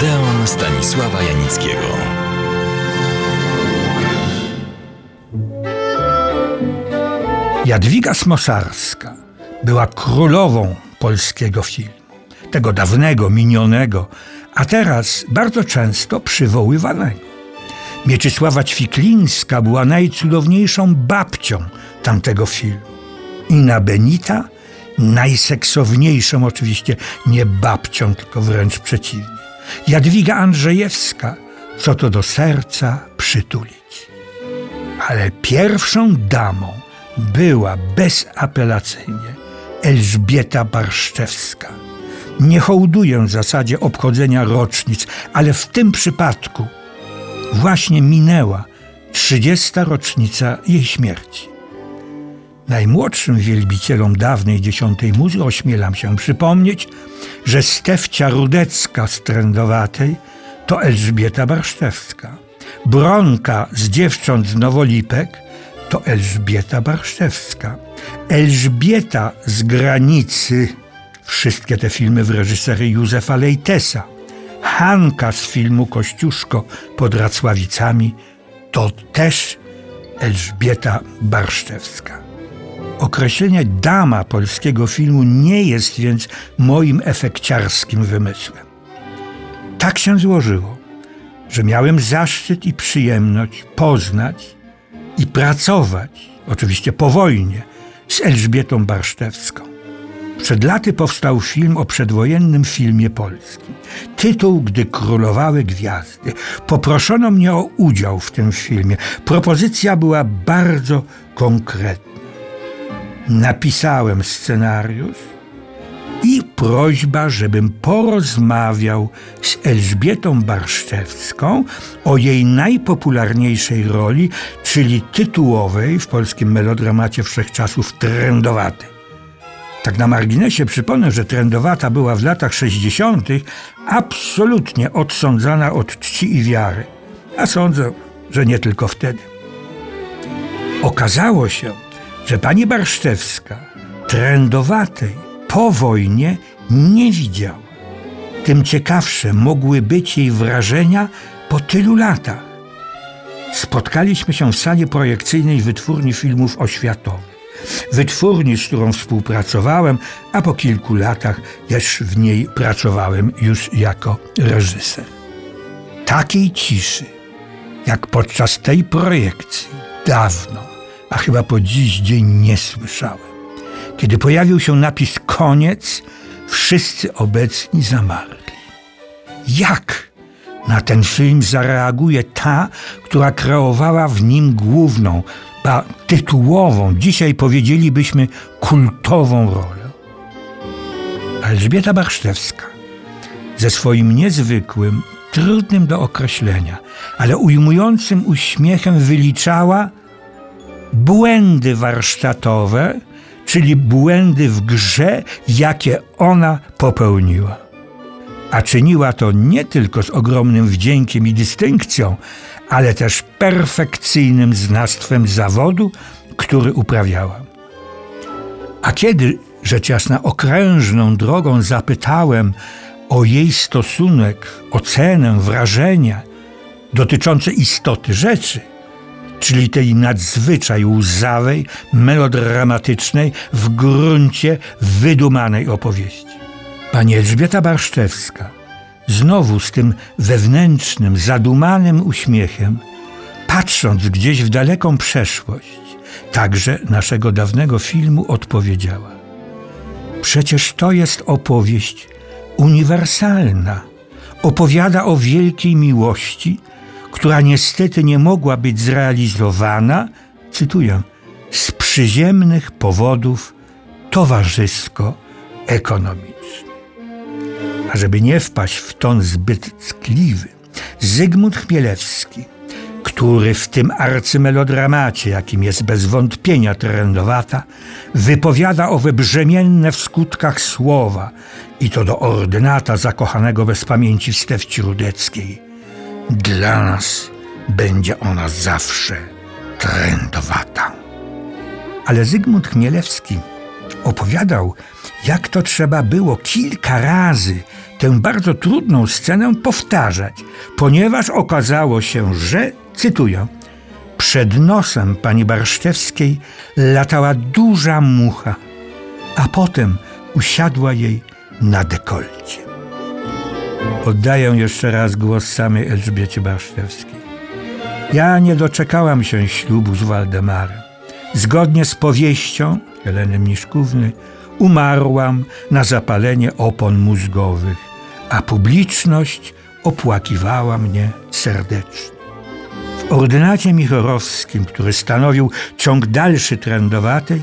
Odeon Stanisława Janickiego. Jadwiga Smosarska była królową polskiego filmu. Tego dawnego, minionego, a teraz bardzo często przywoływanego. Mieczysława Ćwiklińska była najcudowniejszą babcią tamtego filmu. Ina Benita najseksowniejszą oczywiście nie babcią, tylko wręcz przeciwnie. Jadwiga Andrzejewska, co to do serca przytulić. Ale pierwszą damą była bezapelacyjnie Elżbieta Barszczewska. Nie hołduję w zasadzie obchodzenia rocznic, ale w tym przypadku właśnie minęła 30. rocznica jej śmierci. Najmłodszym wielbicielom dawnej dziesiątej muzy ośmielam się przypomnieć, że Stefcia Rudecka z Trędowatej to Elżbieta Barszczewska. Bronka z dziewcząt z Nowolipek to Elżbieta Barszczewska. Elżbieta z Granicy, wszystkie te filmy w reżyserii Józefa Lejtesa. Hanka z filmu Kościuszko pod Racławicami to też Elżbieta Barszczewska. Określenie dama polskiego filmu nie jest więc moim efekciarskim wymysłem. Tak się złożyło, że miałem zaszczyt i przyjemność poznać i pracować, oczywiście po wojnie, z Elżbietą Barsztewską. Przed laty powstał film o przedwojennym filmie polskim. Tytuł Gdy królowały gwiazdy. Poproszono mnie o udział w tym filmie. Propozycja była bardzo konkretna napisałem scenariusz i prośba, żebym porozmawiał z Elżbietą Barszczewską o jej najpopularniejszej roli, czyli tytułowej w polskim melodramacie wszechczasów trendowatej. Tak na marginesie przypomnę, że trendowata była w latach 60. absolutnie odsądzana od czci i wiary. A sądzę, że nie tylko wtedy. Okazało się, że pani Barszczewska trendowatej po wojnie nie widziała. Tym ciekawsze mogły być jej wrażenia po tylu latach. Spotkaliśmy się w sali projekcyjnej Wytwórni Filmów Oświatowych. Wytwórni, z którą współpracowałem, a po kilku latach też w niej pracowałem już jako reżyser. Takiej ciszy, jak podczas tej projekcji, dawno a chyba po dziś dzień nie słyszałem. Kiedy pojawił się napis koniec, wszyscy obecni zamarli. Jak na ten film zareaguje ta, która kreowała w nim główną, ba tytułową, dzisiaj powiedzielibyśmy kultową rolę? Elżbieta Barsztewska ze swoim niezwykłym, trudnym do określenia, ale ujmującym uśmiechem wyliczała, błędy warsztatowe, czyli błędy w grze, jakie ona popełniła. A czyniła to nie tylko z ogromnym wdziękiem i dystynkcją, ale też perfekcyjnym znawstwem zawodu, który uprawiała. A kiedy, rzecz jasna, okrężną drogą zapytałem o jej stosunek, ocenę, wrażenia dotyczące istoty rzeczy, czyli tej nadzwyczaj łzawej, melodramatycznej, w gruncie wydumanej opowieści. Pani Elżbieta Barszczewska, znowu z tym wewnętrznym, zadumanym uśmiechem, patrząc gdzieś w daleką przeszłość, także naszego dawnego filmu odpowiedziała: Przecież to jest opowieść uniwersalna. Opowiada o wielkiej miłości, która niestety nie mogła być zrealizowana, cytuję, z przyziemnych powodów towarzysko-ekonomicznych. A żeby nie wpaść w ton zbyt ckliwy, Zygmunt Chmielewski, który w tym arcymelodramacie, jakim jest bez wątpienia trendowata, wypowiada owe brzemienne w skutkach słowa i to do ordynata zakochanego bez pamięci w Stefci Rudeckiej – dla nas będzie ona zawsze trendowata. Ale Zygmunt Chmielewski opowiadał, jak to trzeba było kilka razy tę bardzo trudną scenę powtarzać, ponieważ okazało się, że, cytuję, przed nosem pani Barszczewskiej latała duża mucha, a potem usiadła jej na dekolcie. Oddaję jeszcze raz głos samej Elżbiecie Barszczewskiej. Ja nie doczekałam się ślubu z Waldemarem. Zgodnie z powieścią Heleny Mniszkówny umarłam na zapalenie opon mózgowych, a publiczność opłakiwała mnie serdecznie. W ordynacie michorowskim, który stanowił ciąg dalszy trendowatej,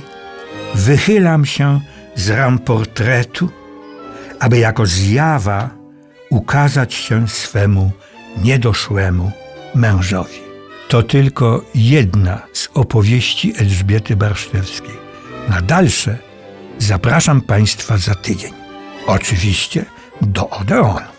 wychylam się z ram portretu, aby jako zjawa ukazać się swemu niedoszłemu mężowi. To tylko jedna z opowieści Elżbiety Barszczewskiej. Na dalsze zapraszam Państwa za tydzień. Oczywiście do Odeonu.